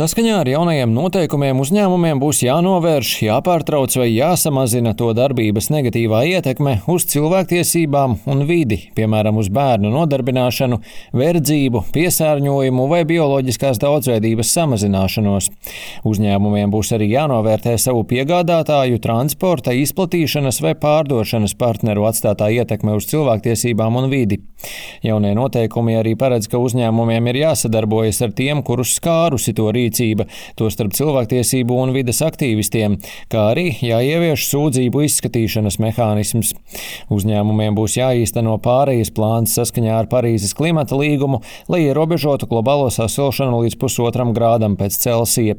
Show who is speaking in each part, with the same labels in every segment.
Speaker 1: Saskaņā ar jaunajiem noteikumiem uzņēmumiem būs jānovērš, jāpārtrauc vai jāsamazina to darbības negatīvā ietekme uz cilvēktiesībām un vidi, piemēram, uz bērnu nodarbināšanu, verdzību, piesārņojumu vai bioloģiskās daudzveidības samazināšanos. Uzņēmumiem būs arī jānovērtē savu piegādātāju, transporta, izplatīšanas vai pārdošanas partneru atstātā ietekme uz cilvēktiesībām un vidi. Jaunie noteikumi arī paredz, ka uzņēmumiem ir jāsadarbojas ar tiem, kurus skārusi to rīcību rīcība, tostarp cilvēktiesību un vides aktīvistiem, kā arī jāievieš sūdzību izskatīšanas mehānisms. Uzņēmumiem būs jāīsteno pārejas plāns saskaņā ar Parīzes klimata līgumu, lai ierobežotu globālo sasilšanu līdz pusotram grādam pēc Celsija.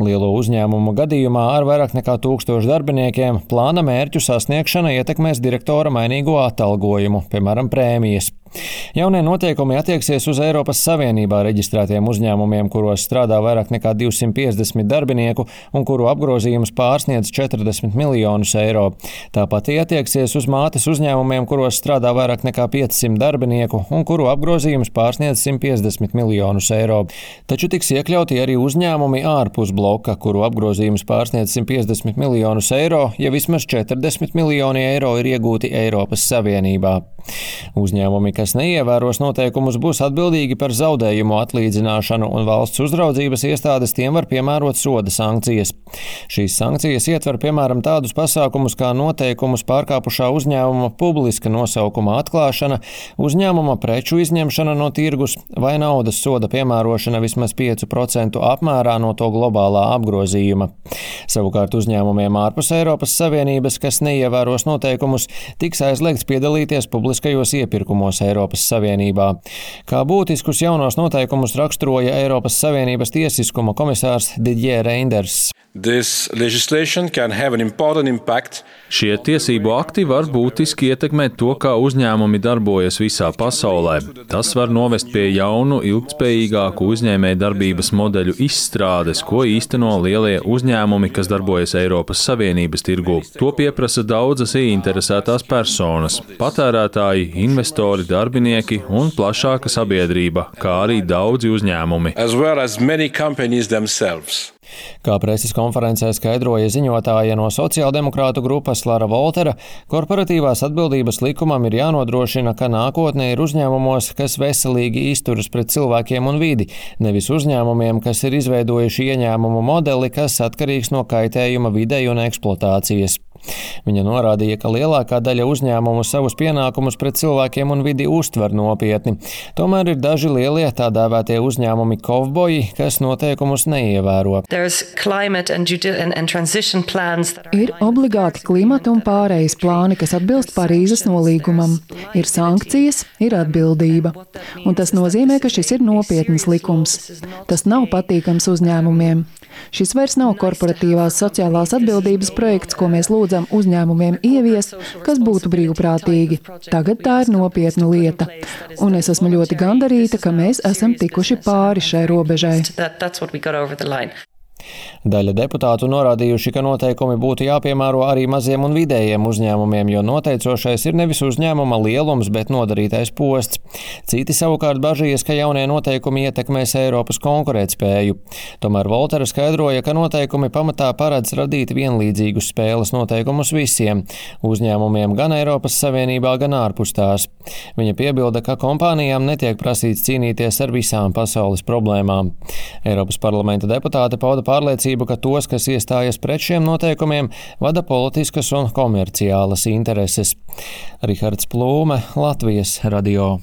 Speaker 1: Lielo uzņēmumu gadījumā ar vairāk nekā tūkstošu darbiniekiem plāna mērķu sasniegšana ietekmēs direktora mainīgo atalgojumu, piemēram, prēmijas. Jaunie noteikumi attieksies uz Eiropas Savienībā reģistrētiem uzņēmumiem, kuros strādā vairāk nekā 250 darbinieku un kuru apgrozījums pārsniedz 40 miljonus eiro. Tāpat tie attieksies uz mātes uzņēmumiem, kuros strādā vairāk nekā 500 darbinieku un kuru apgrozījums pārsniedz 150 miljonus eiro. Taču tiks iekļauti arī uzņēmumi ārpus bloka, kuru apgrozījums pārsniedz 150 miljonus eiro, ja vismaz 40 miljoni eiro ir iegūti Eiropas Savienībā. Uzņēmumi, kas neievēros noteikumus, būs atbildīgi par zaudējumu atlīdzināšanu, un valsts uzraudzības iestādes tiem var piemērot soda sankcijas. Šīs sankcijas ietver piemēram tādus pasākumus kā noteikumus pārkāpušā uzņēmuma publiska nosaukuma atklāšana, uzņēmuma preču izņemšana no tirgus vai naudas soda piemērošana vismaz 5% apmērā no to globālā apgrozījuma. Savukārt uzņēmumiem ārpus Eiropas Savienības, kas neievēros noteikumus, tiks aizliegts piedalīties publiskajos iepirkumos Eiropas Savienībā. Kā būtiskus jaunos noteikumus raksturoja Eiropas Savienības tiesiskuma komisārs Didier Reinders.
Speaker 2: Šie tiesību akti var būtiski ietekmēt to, kā uzņēmumi darbojas visā pasaulē. Tas var novest pie jaunu, ilgspējīgāku uzņēmēju darbības modeļu izstrādes, ko īsteno lielie uzņēmumi, kas darbojas Eiropas Savienības tirgū. To pieprasa daudzas ieinteresētās personas - patērētāji, investori, darbinieki un plašāka sabiedrība, kā arī daudzi uzņēmumi.
Speaker 1: Kā preses konferencē skaidroja ziņotāja no sociāldemokrātu grupas Lara Voltera, korporatīvās atbildības likumam ir jānodrošina, ka nākotnē ir uzņēmumos, kas veselīgi izturas pret cilvēkiem un vidi, nevis uzņēmumiem, kas ir izveidojuši ieņēmumu modeli, kas atkarīgs no kaitējuma videi un eksploatācijas. Viņa norādīja, ka lielākā daļa uzņēmumu savus pienākumus pret cilvēkiem un vidi uztver nopietni. Tomēr ir daži lielie tā dēvētie uzņēmumi kovboji, kas noteikumus neievēro.
Speaker 3: Ir obligāti klimata un pārējais plāni, kas atbilst Parīzes nolīgumam. Ir sankcijas, ir atbildība. Un tas nozīmē, ka šis ir nopietns likums. Tas nav patīkams uzņēmumiem. Šis vairs nav korporatīvās sociālās atbildības projekts, ko mēs lūdzam uzņēmumiem ieviest, kas būtu brīvprātīgi. Tagad tā ir nopietna lieta. Un es esmu ļoti gandarīta, ka mēs esam tikuši pāri šai robežai.
Speaker 1: Daļa deputātu norādījuši, ka noteikumi būtu jāpiemēro arī maziem un vidējiem uzņēmumiem, jo noteicošais ir nevis uzņēmuma lielums, bet nodarītais posts. Citi savukārt bažījies, ka jaunie noteikumi ietekmēs Eiropas konkurētspēju. Tomēr Voltera skaidroja, ka noteikumi pamatā paredz radīt vienlīdzīgus spēles noteikumus visiem uzņēmumiem gan Eiropas Savienībā, gan ārpus tās. Viņa piebilda, ka kompānijām netiek prasīts cīnīties ar visām pasaules problēmām. Eiropas parlamenta deputāte pauda pārliecību, ka tos, kas iestājas pret šiem noteikumiem, vada politiskas un komerciālas intereses. Rihards Plūme, Latvijas radio.